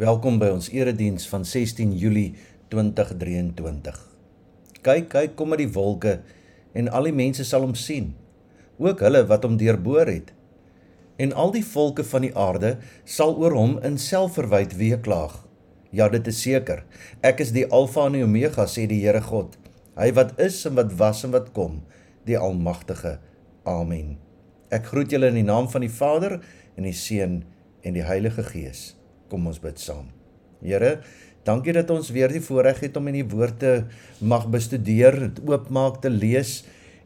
Welkom by ons erediens van 16 Julie 2023. Kyk, kyk, kom met die wolke en al die mense sal hom sien, ook hulle wat hom deurboor het. En al die volke van die aarde sal oor hom in selfverwyd weeklaag. Ja, dit is seker. Ek is die Alfa en die Omega, sê die Here God. Hy wat is en wat was en wat kom, die Almagtige. Amen. Ek groet julle in die naam van die Vader en die Seun en die Heilige Gees. Kom ons bid saam. Here, dankie dat ons weer die voorreg het om in die woord te mag bestudeer, dit oopmaak te lees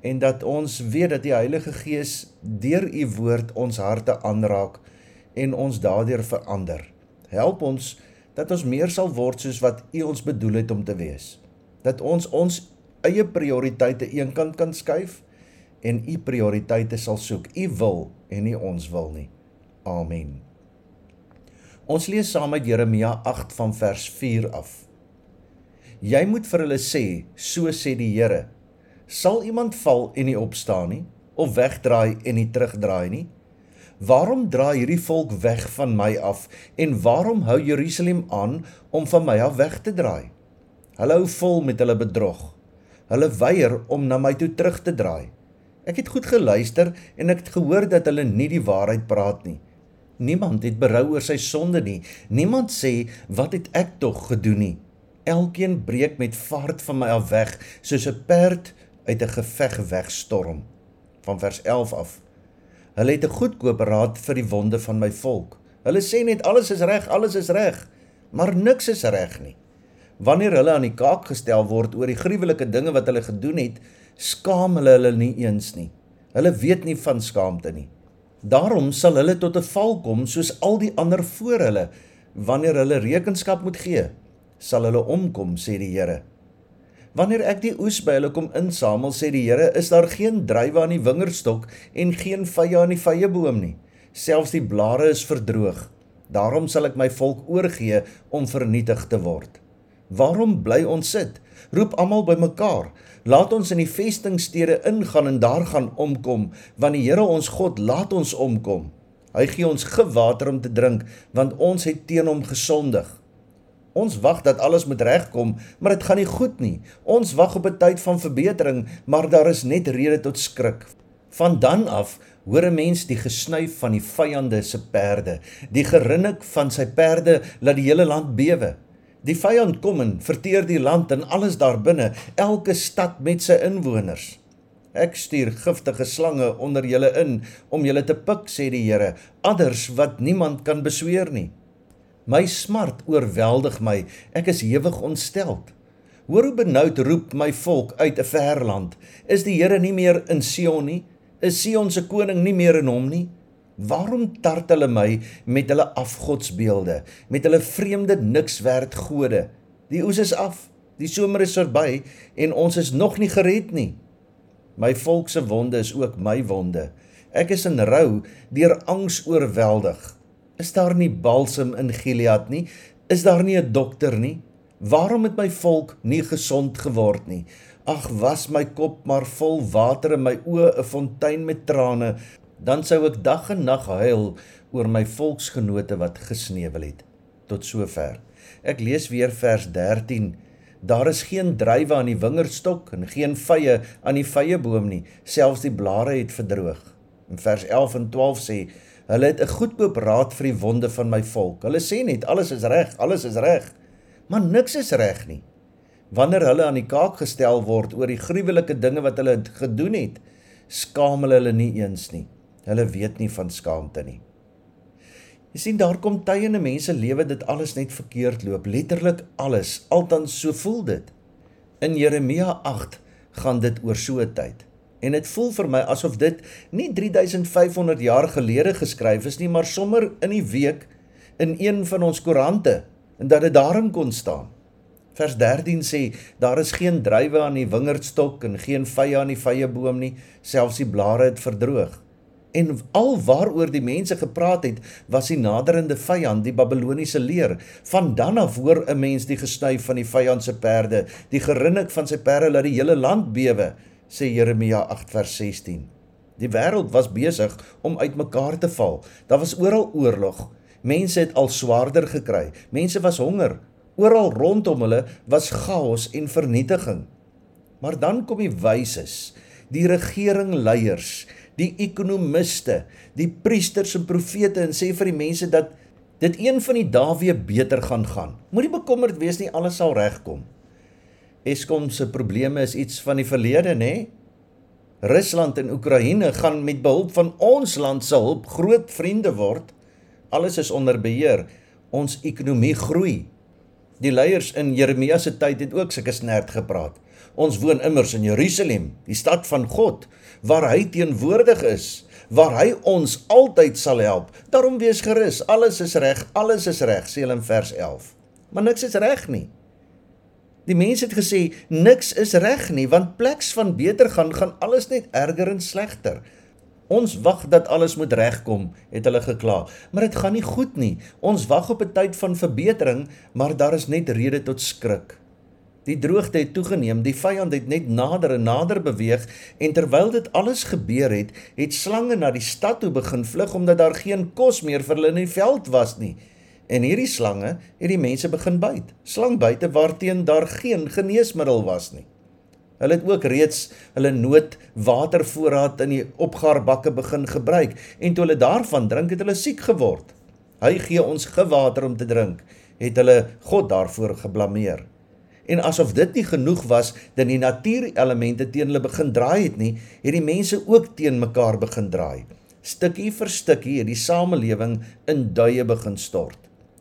en dat ons weet dat die Heilige Gees deur u woord ons harte aanraak en ons daardeur verander. Help ons dat ons meer sal word soos wat u ons bedoel het om te wees. Dat ons ons eie prioriteite eenkant kan skuif en u prioriteite sal soek. U wil en nie ons wil nie. Amen. Ons lees saam uit Jeremia 8 van vers 4 af. Jy moet vir hulle sê, so sê die Here, sal iemand val en nie opstaan nie of wegdraai en nie terugdraai nie? Waarom draai hierdie volk weg van my af en waarom hou Jerusalem aan om van my af weg te draai? Hulle hou vol met hulle bedrog. Hulle weier om na my toe terug te draai. Ek het goed geluister en ek het gehoor dat hulle nie die waarheid praat nie. Niemand het berou oor sy sonde nie. Niemand sê, "Wat het ek tog gedoen nie?" Elkeen breek met vaart van my af weg, soos 'n perd uit 'n geveg wegstorm. Van vers 11 af. Hulle het 'n goedkoop raad vir die wonde van my volk. Hulle sê net alles is reg, alles is reg, maar niks is reg nie. Wanneer hulle aan die kaak gestel word oor die gruwelike dinge wat hulle gedoen het, skaam hulle hulle nie eens nie. Hulle weet nie van skaamte nie. Daarom sal hulle tot 'n val kom soos al die ander voor hulle. Wanneer hulle rekenskap moet gee sal hulle omkom sê die Here. Wanneer ek die oes by hulle kom insamel sê die Here is daar geen druiwe aan die wingerdstok en geen vye aan die vyeboom nie. Selfs die blare is verdroog. Daarom sal ek my volk oorgee om vernietig te word. Waarom bly ons sit roep almal bymekaar Laat ons in die vestingstede ingaan en daar gaan omkom, want die Here ons God laat ons omkom. Hy gee ons gewater om te drink, want ons het teen hom gesondig. Ons wag dat alles moet regkom, maar dit gaan nie goed nie. Ons wag op 'n tyd van verbetering, maar daar is net rede tot skrik. Van dan af hoor 'n mens die gesnuif van die vyande se perde, die gerinnik van sy perde laat die hele land bewe. Die vyand kom en verteer die land en alles daarbinne, elke stad met sy inwoners. Ek stuur giftige slange onder julle in om julle te pik, sê die Here, adders wat niemand kan besweer nie. My smart oorweldig my, ek is hewig ontsteld. Hoor hoe benoud roep my volk uit 'n ver land. Is die Here nie meer in Sion nie? Is Sion se koning nie meer in hom nie? Waarom tart hulle my met hulle afgodsbeelde, met hulle vreemde niks werd gode? Die oes is af, die somer is verby en ons is nog nie gered nie. My volk se wonde is ook my wonde. Ek is in rou, deur angs oorweldig. Is daar nie balsem in Gilead nie? Is daar nie 'n dokter nie? Waarom het my volk nie gesond geword nie? Ag, was my kop maar vol water en my oë 'n fontein met trane dan sou ek dag en nag huil oor my volksgenote wat gesneuwel het. Tot sover. Ek lees weer vers 13. Daar is geen druiwe aan die wingerdstok en geen vye aan die vyeboom nie, selfs die blare het verdroog. In vers 11 en 12 sê: Hulle het 'n goedkoop raad vir die wonde van my volk. Hulle sê net alles is reg, alles is reg. Maar niks is reg nie. Wanneer hulle aan die kaak gestel word oor die gruwelike dinge wat hulle gedoen het, skaam hulle hulle nie eens nie. Hulle weet nie van skaamte nie. Jy sien daar kom tye in 'n mens se lewe dit alles net verkeerd loop, letterlik alles, altans so voel dit. In Jeremia 8 gaan dit oor so 'n tyd. En dit voel vir my asof dit nie 3500 jaar gelede geskryf is nie, maar sommer in die week in een van ons koerante en dat dit daarin kon staan. Vers 13 sê daar is geen druiwe aan die wingerdstok en geen vye aan die vyeboom nie, selfs die blare het verdroog en al waaroor die mense gepraat het was die naderende vyand die babiloniese leer van dan af hoor 'n mens die gesnuif van die vyand se perde die gerinnik van sy perde laat die hele land bewe sê Jeremia 8 vers 16 die wêreld was besig om uitmekaar te val daar was oral oorlog Mense het al swaarder gekry. Mense was honger. Oral rondom hulle was chaos en vernietiging. Maar dan kom die wyses, die regeringleiers, die ekonomiste, die priesters en profete en sê vir die mense dat dit een van die dae weer beter gaan gaan. Moenie bekommerd wees nie, alles sal regkom. Eskom se probleme is iets van die verlede, nê? Rusland en Oekraïne gaan met behulp van ons land se hulp groot vriende word. Alles is onder beheer. Ons ekonomie groei. Die leiers in Jeremia se tyd het ook sulke snert gepraat. Ons woon immers in Jerusalem, die stad van God, waar hy teenwoordig is, waar hy ons altyd sal help. Daarom wees gerus, alles is reg, alles is reg, sê hulle in vers 11. Maar niks is reg nie. Die mense het gesê niks is reg nie, want pleks van beter gaan gaan alles net erger en slegter. Ons wag dat alles moet regkom, het hulle gekla. Maar dit gaan nie goed nie. Ons wag op 'n tyd van verbetering, maar daar is net rede tot skrik. Die droogte het toegeneem, die vyand het net nader en nader beweeg en terwyl dit alles gebeur het, het slange na die stad toe begin vlug omdat daar geen kos meer vir hulle in die veld was nie. En hierdie slange het die mense begin byt. Slangbyte waarteen daar geen geneesmiddel was nie. Hulle het ook reeds hulle noodwatervoorraad in die opgaarbakke begin gebruik en toe hulle daarvan drink het hulle siek geword. Hy gee ons gewater om te drink, het hulle God daarvoor geblameer. En asof dit nie genoeg was dat die natuurelemente teen hulle begin draai het nie, het die mense ook teen mekaar begin draai. Stukkie vir stukkie het die samelewing in duie begin stort.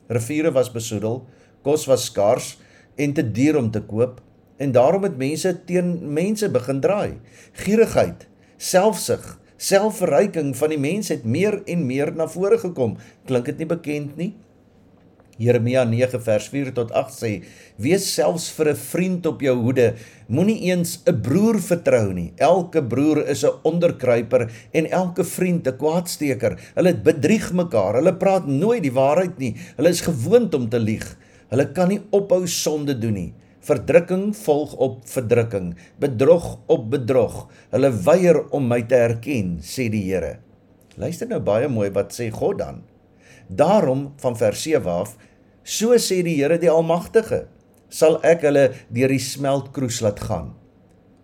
Riviere was besoedel, kos was skaars en te duur om te koop en daarom het mense teen mense begin draai. Gierigheid, selfsug, selfverryking van die mens het meer en meer na vore gekom. Klink dit nie bekend nie? Jeremia 9 vers 4 tot 8 sê: Wees selfs vir 'n vriend op jou hoede, moenie eens 'n broer vertrou nie. Elke broer is 'n onderkruiper en elke vriend 'n kwaadsteker. Hulle bedrieg mekaar. Hulle praat nooit die waarheid nie. Hulle is gewoond om te lieg. Hulle kan nie ophou sonde doen nie. Verdrukking volg op verdrukking, bedrog op bedrog. Hulle weier om my te erken, sê die Here. Luister nou baie mooi wat sê God dan. Daarom van vers 7 af, so sê die Here die Almagtige, sal ek hulle deur die smeltkroes laat gaan.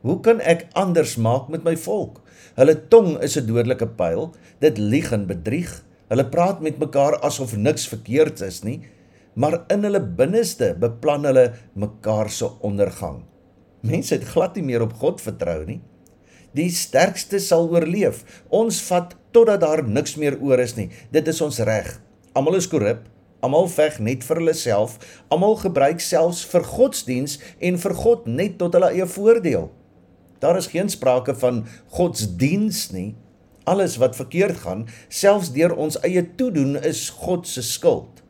Hoe kan ek anders maak met my volk? Hulle tong is 'n dodelike pyl, dit lieg en bedrieg. Hulle praat met mekaar asof niks verkeerd is nie, maar in hulle binneste beplan hulle mekaar se ondergang. Mense het glad nie meer op God vertrou nie. Die sterkste sal oorleef. Ons vat totdat daar niks meer oor is nie. Dit is ons reg. Almal is korrup. Almal veg net vir hulle self. Almal gebruik selfs vir godsdiens en vir God net tot hulle eie voordeel. Daar is geen sprake van godsdiens nie. Alles wat verkeerd gaan, selfs deur ons eie toedoen, is God se skuld.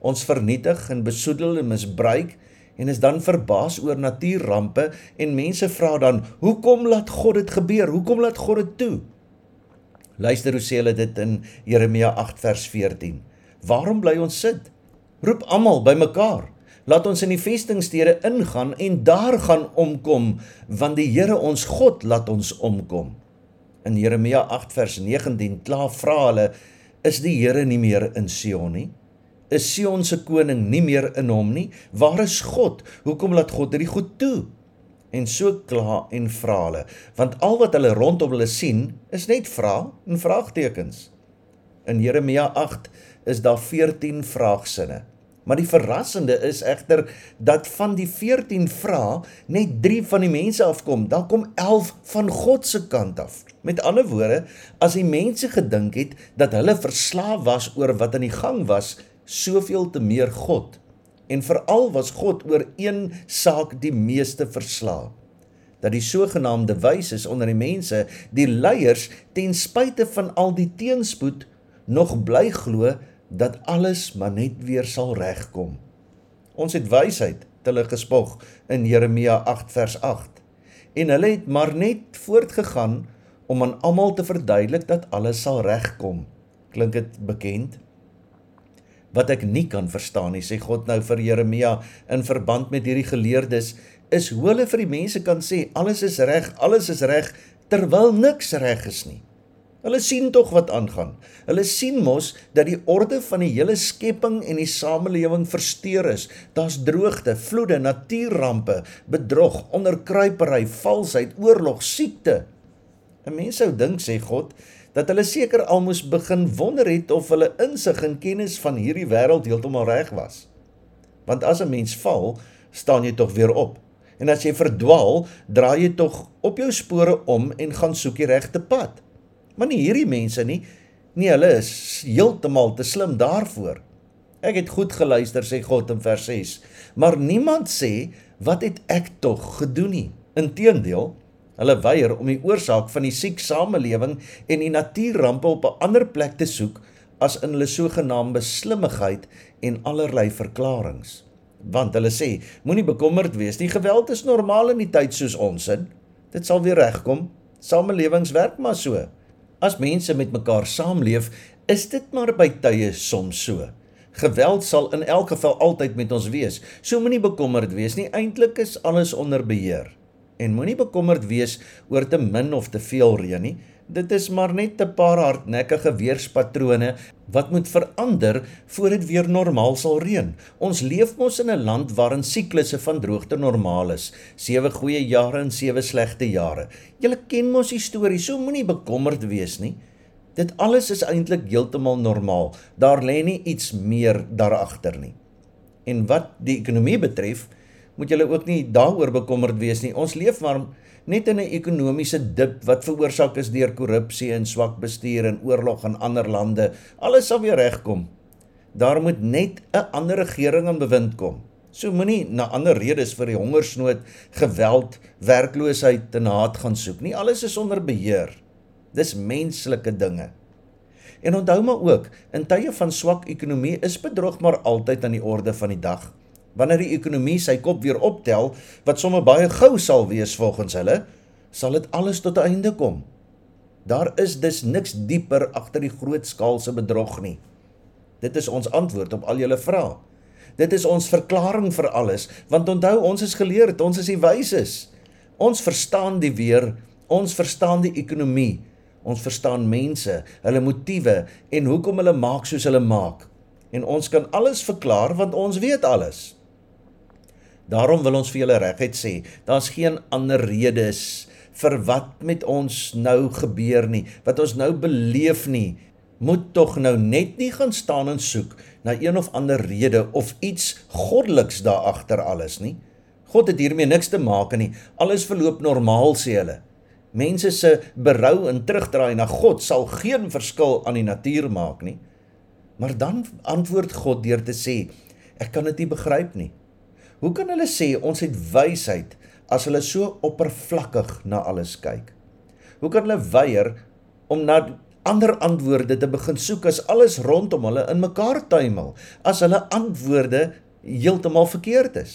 Ons vernietig en besoedel en misbruik en is dan verbaas oor natuurrampe en mense vra dan, "Hoekom laat God dit gebeur? Hoekom laat God dit toe?" Luister hoe sê hulle dit in Jeremia 8 vers 14. Waarom bly ons sit? Roep almal bymekaar. Laat ons in die vestingstede ingaan en daar gaan omkom, want die Here ons God laat ons omkom. In Jeremia 8 vers 19 kla vra hulle, is die Here nie meer in Sion nie? Is Sion se koning nie meer in hom nie? Waar is God? Hoekom laat God hierdie goed toe? en so kla en vra hulle want al wat hulle rondom hulle sien is net vra en vraagtekens in Jeremia 8 is daar 14 vraagsinne. Maar die verrassende is egter dat van die 14 vrae net 3 van die mense afkom. Dan kom 11 van God se kant af. Met ander woorde as die mense gedink het dat hulle verslaaf was oor wat aan die gang was soveel te meer God. En veral was God oor een saak die meeste versla dat die sogenaamde wyses onder die mense die leiers ten spyte van al die teenspoed nog bly glo dat alles maar net weer sal regkom. Ons het wysheid te hulle gespog in Jeremia 8 vers 8 en hulle het maar net voortgegaan om aan almal te verduidelik dat alles sal regkom. Klink dit bekend? Wat ek nie kan verstaan nie, sê God nou vir Jeremia in verband met hierdie geleerdes, is hoe hulle vir die mense kan sê alles is reg, alles is reg terwyl niks reg is nie. Hulle sien tog wat aangaan. Hulle sien mos dat die orde van die hele skepping en die samelewing versteur is. Daar's droogte, vloede, natuurrampe, bedrog, onderkruipery, valsheid, oorlog, siekte. 'n Mens sou dink sê God dat hulle seker almoes begin wonder het of hulle insig en kennis van hierdie wêreld heeltemal reg was. Want as 'n mens val, staan jy tog weer op. En as jy verdwaal, draai jy tog op jou spore om en gaan soek die regte pad. Maar nie hierdie mense nie. Nee, hulle is heeltemal te slim daarvoor. Ek het goed geluister sê God in vers 6. Maar niemand sê wat het ek tog gedoen nie. Inteendeel, hulle weier om die oorsaak van die siek samelewing en die natuurrampe op 'n ander plek te soek as in hulle sogenaamde slimmigheid en allerlei verklaringe. Want hulle sê, moenie bekommerd wees nie, geweld is normaal in die tyd soos ons in. Dit sal weer regkom. Samelewings werk maar so. As mense met mekaar saamleef, is dit maar by tye soms so. Geweld sal in elk geval altyd met ons wees. So moenie bekommerd wees nie, eintlik is alles onder beheer. En moenie bekommerd wees oor te min of te veel reën nie. Dit is maar net 'n paar hardnekkige weerspatrone wat moet verander voor dit weer normaal sal reën. Ons leef mos in 'n land waarin siklusse van droogte normaal is. 7 goeie jare en 7 slegte jare. Julle ken mos die storie, so moenie bekommerd wees nie. Dit alles is eintlik heeltemal normaal. Daar lê nie iets meer daar agter nie. En wat die ekonomie betref, moet julle ook nie daaroor bekommerd wees nie. Ons leef maar net in 'n ekonomiese dip wat veroorsaak is deur korrupsie en swak bestuur en oorlog in ander lande. Alles sal weer regkom. Daar moet net 'n ander regering aan bewind kom. So moenie na ander redes vir die hongersnood, geweld, werkloosheid en haat gaan soek nie. Alles is onder beheer. Dis menslike dinge. En onthou maar ook, in tye van swak ekonomie is bedrog maar altyd aan die orde van die dag wanneer die ekonomie sy kop weer optel, wat sommer baie gou sal wees volgens hulle, sal dit alles tot 'n einde kom. Daar is dus niks dieper agter die grootskaalse bedrog nie. Dit is ons antwoord op al julle vrae. Dit is ons verklaring vir alles, want onthou ons is geleerd, ons is die wyses. Ons verstaan die weer, ons verstaan die ekonomie, ons verstaan mense, hulle motiewe en hoekom hulle maak soos hulle maak. En ons kan alles verklaar want ons weet alles. Daarom wil ons vir julle regtig sê, daar's geen ander redes vir wat met ons nou gebeur nie, wat ons nou beleef nie. Moet tog nou net nie gaan staan en soek na een of ander rede of iets goddeliks daar agter alles nie. God het hiermee niks te maak nie. Alles verloop normaal sê hulle. Mense se berou en terugdraai na God sal geen verskil aan die natuur maak nie. Maar dan antwoord God deur te sê, ek kan dit nie begryp nie. Hoe kan hulle sê ons het wysheid as hulle so oppervlakkig na alles kyk? Hoe kan hulle weier om na ander antwoorde te begin soek as alles rondom hulle in mekaar tuimel, as hulle antwoorde heeltemal verkeerd is?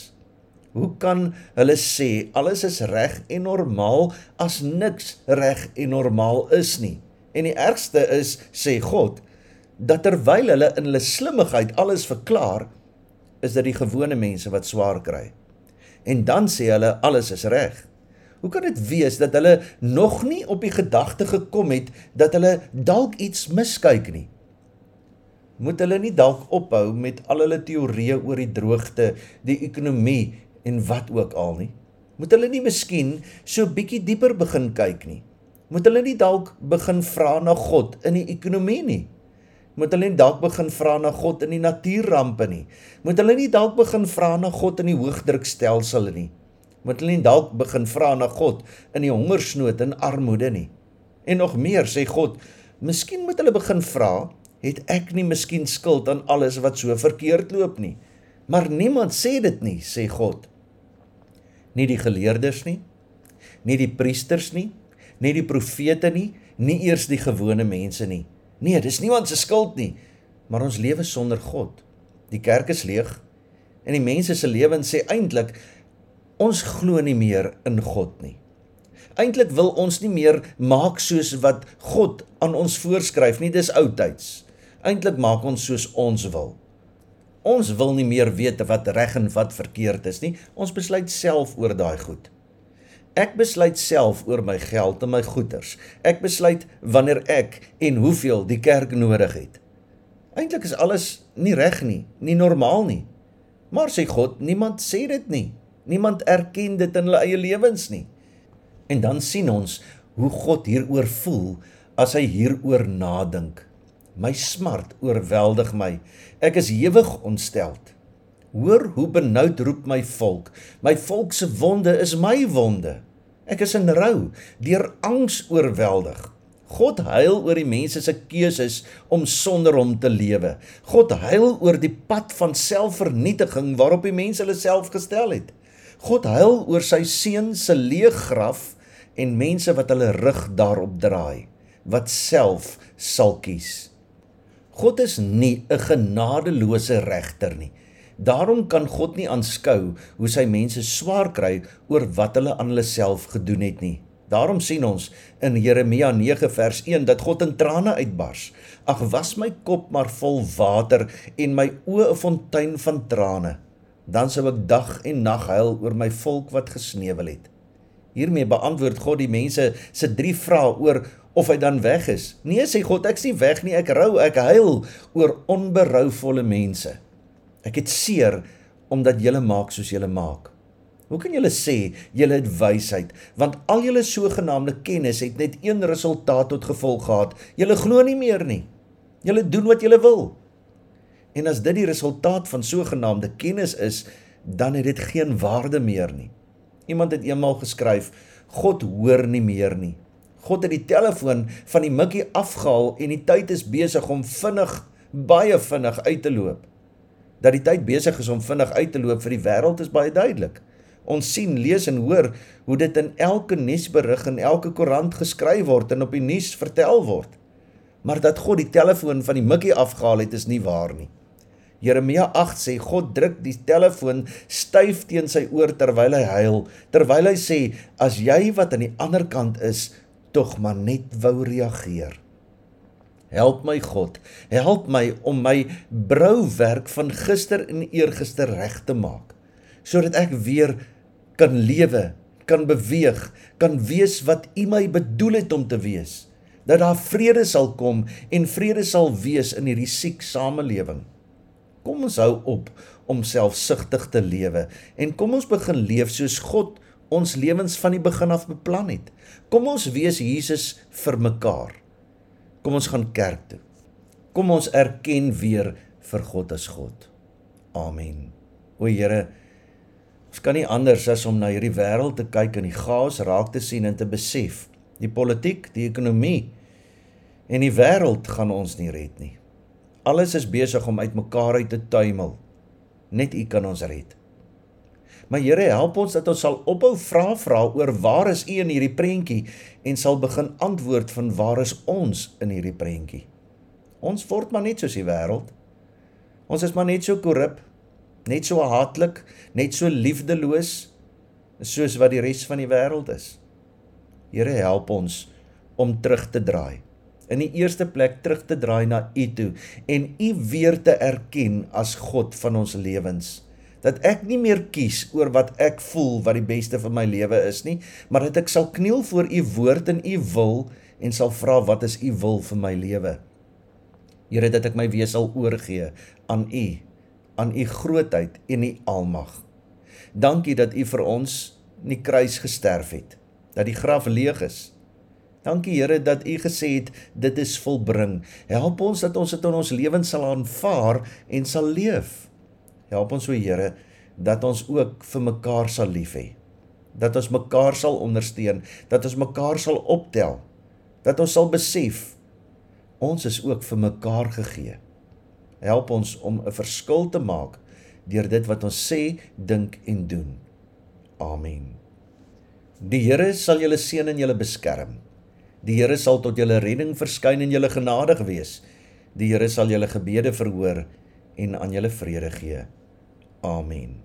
Hoe kan hulle sê alles is reg en normaal as niks reg en normaal is nie? En die ergste is, sê God, dat terwyl hulle in hulle slimmigheid alles verklaar, is dit die gewone mense wat swaar kry. En dan sê hulle alles is reg. Hoe kan dit wees dat hulle nog nie op die gedagte gekom het dat hulle dalk iets miskyk nie? Moet hulle nie dalk ophou met al hulle teorieë oor die droogte, die ekonomie en wat ook al nie? Moet hulle nie miskien so bietjie dieper begin kyk nie? Moet hulle nie dalk begin vra na God in die ekonomie nie? Moet hulle nie dalk begin vra na God in die natuurrampe nie? Moet hulle nie dalk begin vra na God in die hoëdrukstelsel nie? Moet hulle nie dalk begin vra na God in die hongersnood en armoede nie? En nog meer sê God, miskien moet hulle begin vra, het ek nie miskien skuld aan alles wat so verkeerd loop nie? Maar niemand sê dit nie, sê God. Nie die geleerdes nie, nie die priesters nie, nie die profete nie, nie eers die gewone mense nie. Nee, dis niemand se skuld nie, maar ons lewe sonder God. Die kerk is leeg en die mense se lewens sê eintlik ons glo nie meer in God nie. Eintlik wil ons nie meer maak soos wat God aan ons voorskryf nie, dis oudtyds. Eintlik maak ons soos ons wil. Ons wil nie meer weet wat reg en wat verkeerd is nie. Ons besluit self oor daai goed. Ek besluit self oor my geld en my goederes. Ek besluit wanneer ek en hoeveel die kerk nodig het. Eintlik is alles nie reg nie, nie normaal nie. Maar sê God, niemand sê dit nie. Niemand erken dit in hulle eie lewens nie. En dan sien ons hoe God hieroor voel as hy hieroor nadink. My smart oorweldig my. Ek is hewig ontsteld. Hoor hoe benoud roep my volk. My volk se wonde is my wonde. Ek is in rou, deur angs oorweldig. God huil oor die mense se keuses om sonder hom te lewe. God huil oor die pad van selfvernietiging waarop die mense hulle self gestel het. God huil oor sy seun se leë graf en mense wat hulle rug daarop draai, wat self sal kies. God is nie 'n genadeloose regter nie. Daarom kan God nie aanskou hoe sy mense swaar kry oor wat hulle aan hulle self gedoen het nie. Daarom sien ons in Jeremia 9 vers 1 dat God in trane uitbars. Ag was my kop maar vol water en my oë 'n fontein van trane. Dan sou ek dag en nag huil oor my volk wat gesneuwel het. Hiermee beantwoord God die mense se drie vrae oor of hy dan weg is. Nee sê God, ek's nie weg nie, ek rou, ek huil oor onberouvolle mense. Ek het seer omdat julle maak soos julle maak. Hoe kan julle sê julle het wysheid want al julle sogenaamde kennis het net een resultaat tot gevolg gehad. Julle glo nie meer nie. Julle doen wat julle wil. En as dit die resultaat van sogenaamde kennis is, dan het dit geen waarde meer nie. Iemand het eenmaal geskryf: God hoor nie meer nie. God het die telefoon van die mikkie afgehaal en die tyd is besig om vinnig, baie vinnig uit te loop dat die tyd besig is om vinnig uit te loop vir die wêreld is baie duidelik. Ons sien, lees en hoor hoe dit in elke nuusberig en elke koerant geskryf word en op die nuus vertel word. Maar dat God die telefoon van die mikkie afgehaal het is nie waar nie. Jeremia 8 sê God druk die telefoon styf teen sy oor terwyl hy huil, terwyl hy sê as jy wat aan die ander kant is, tog maar net wou reageer. Help my God, help my om my brouwerk van gister en eergister reg te maak, sodat ek weer kan lewe, kan beweeg, kan wees wat U my bedoel het om te wees, dat daar vrede sal kom en vrede sal wees in hierdie siek samelewing. Kom ons hou op om selfsugtig te lewe en kom ons begin leef soos God ons lewens van die begin af beplan het. Kom ons wees Jesus vir mekaar. Kom ons gaan kerk toe. Kom ons erken weer vir God as God. Amen. O Here, ons kan nie anders as om na hierdie wêreld te kyk en die chaos raak te sien en te besef. Die politiek, die ekonomie en die wêreld gaan ons nie red nie. Alles is besig om uitmekaar uit te tuimel. Net U kan ons red. Maar Here, help ons dat ons sal ophou vra vra oor waar is U in hierdie prentjie en sal begin antwoord van waar is ons in hierdie prentjie. Ons word maar net soos die wêreld. Ons is maar net so korrup, net so haatlik, net so liefdeloos soos wat die res van die wêreld is. Here, help ons om terug te draai. In die eerste plek terug te draai na U toe en U weer te erken as God van ons lewens dat ek nie meer kies oor wat ek voel wat die beste vir my lewe is nie, maar dat ek sal kniel voor u woord en u wil en sal vra wat is u wil vir my lewe. Here dat ek my weer sal oorgee aan u, aan u grootheid en u almag. Dankie dat u vir ons nie kruis gesterf het, dat die graf leeg is. Dankie Here dat u gesê het dit is volbring. Help ons dat ons dit in ons lewens sal aanvaar en sal leef. Help ons o Here dat ons ook vir mekaar sal lief hê. Dat ons mekaar sal ondersteun, dat ons mekaar sal optel. Dat ons sal besef ons is ook vir mekaar gegee. Help ons om 'n verskil te maak deur dit wat ons sê, dink en doen. Amen. Die Here sal julle seën en julle beskerm. Die Here sal tot julle redding verskyn en julle genadig wees. Die Here sal julle gebede verhoor en aan julle vrede gee. Amen.